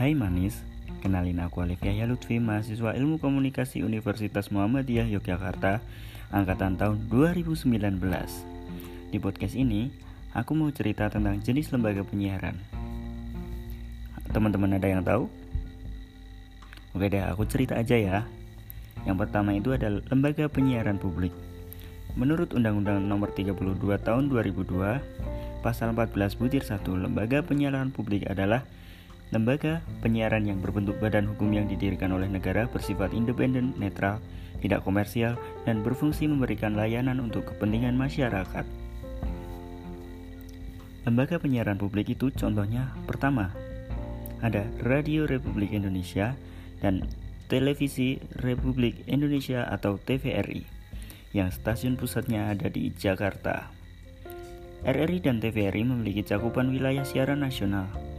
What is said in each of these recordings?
Hai manis, kenalin aku Alif Yahya Lutfi, mahasiswa Ilmu Komunikasi Universitas Muhammadiyah Yogyakarta, angkatan tahun 2019. Di podcast ini, aku mau cerita tentang jenis lembaga penyiaran. Teman-teman ada yang tahu? Oke deh, aku cerita aja ya. Yang pertama itu adalah lembaga penyiaran publik. Menurut Undang-Undang Nomor 32 Tahun 2002, Pasal 14 Butir 1, lembaga penyiaran publik adalah Lembaga penyiaran yang berbentuk badan hukum yang didirikan oleh negara bersifat independen, netral, tidak komersial, dan berfungsi memberikan layanan untuk kepentingan masyarakat. Lembaga penyiaran publik itu contohnya pertama, ada Radio Republik Indonesia dan Televisi Republik Indonesia atau TVRI yang stasiun pusatnya ada di Jakarta. RRI dan TVRI memiliki cakupan wilayah siaran nasional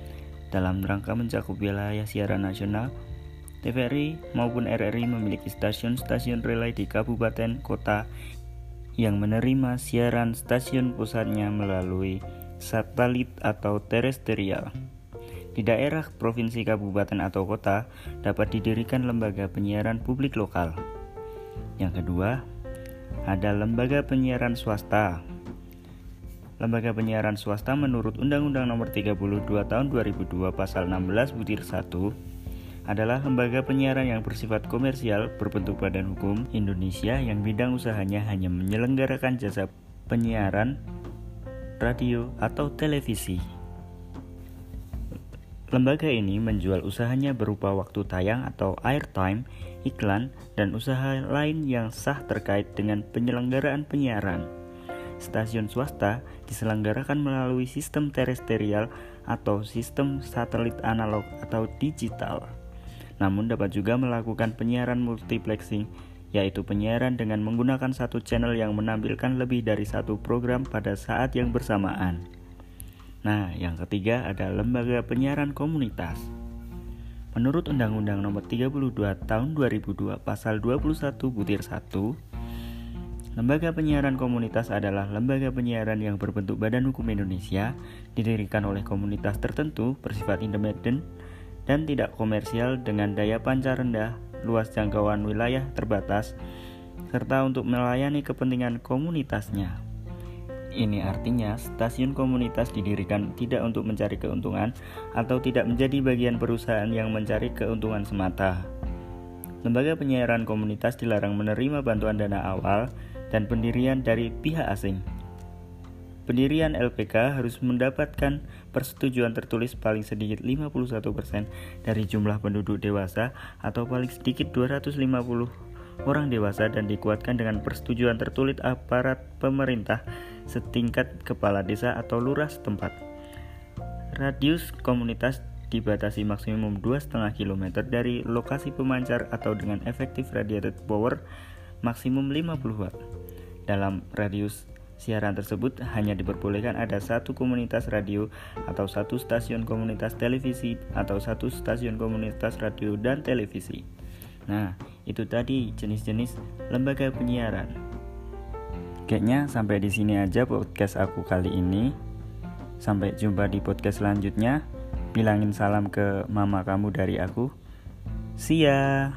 dalam rangka mencakup wilayah siaran nasional, TVRI maupun RRI memiliki stasiun-stasiun relay di kabupaten kota yang menerima siaran stasiun pusatnya melalui satelit atau terestrial. Di daerah provinsi, kabupaten, atau kota dapat didirikan lembaga penyiaran publik lokal. Yang kedua, ada lembaga penyiaran swasta Lembaga penyiaran swasta menurut Undang-Undang Nomor 32 Tahun 2002 Pasal 16 Butir 1 adalah lembaga penyiaran yang bersifat komersial berbentuk badan hukum Indonesia yang bidang usahanya hanya menyelenggarakan jasa penyiaran radio atau televisi. Lembaga ini menjual usahanya berupa waktu tayang atau airtime, iklan, dan usaha lain yang sah terkait dengan penyelenggaraan penyiaran stasiun swasta diselenggarakan melalui sistem terestrial atau sistem satelit analog atau digital. Namun dapat juga melakukan penyiaran multiplexing, yaitu penyiaran dengan menggunakan satu channel yang menampilkan lebih dari satu program pada saat yang bersamaan. Nah, yang ketiga ada lembaga penyiaran komunitas. Menurut Undang-Undang Nomor 32 Tahun 2002 Pasal 21 Butir 1 Lembaga penyiaran komunitas adalah lembaga penyiaran yang berbentuk Badan Hukum Indonesia, didirikan oleh komunitas tertentu, bersifat independen, dan tidak komersial dengan daya pancar rendah, luas jangkauan wilayah terbatas, serta untuk melayani kepentingan komunitasnya. Ini artinya stasiun komunitas didirikan tidak untuk mencari keuntungan atau tidak menjadi bagian perusahaan yang mencari keuntungan semata. Lembaga penyiaran komunitas dilarang menerima bantuan dana awal dan pendirian dari pihak asing. Pendirian LPK harus mendapatkan persetujuan tertulis paling sedikit 51% dari jumlah penduduk dewasa atau paling sedikit 250 orang dewasa dan dikuatkan dengan persetujuan tertulis aparat pemerintah setingkat kepala desa atau lurah setempat. Radius komunitas dibatasi maksimum 2,5 km dari lokasi pemancar atau dengan efektif radiated power maksimum 50 watt. Dalam radius siaran tersebut hanya diperbolehkan ada satu komunitas radio atau satu stasiun komunitas televisi atau satu stasiun komunitas radio dan televisi. Nah, itu tadi jenis-jenis lembaga penyiaran. Kayaknya sampai di sini aja podcast aku kali ini. Sampai jumpa di podcast selanjutnya. Bilangin salam ke mama kamu dari aku. See ya.